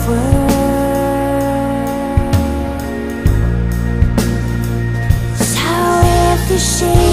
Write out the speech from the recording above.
So Sour every shade.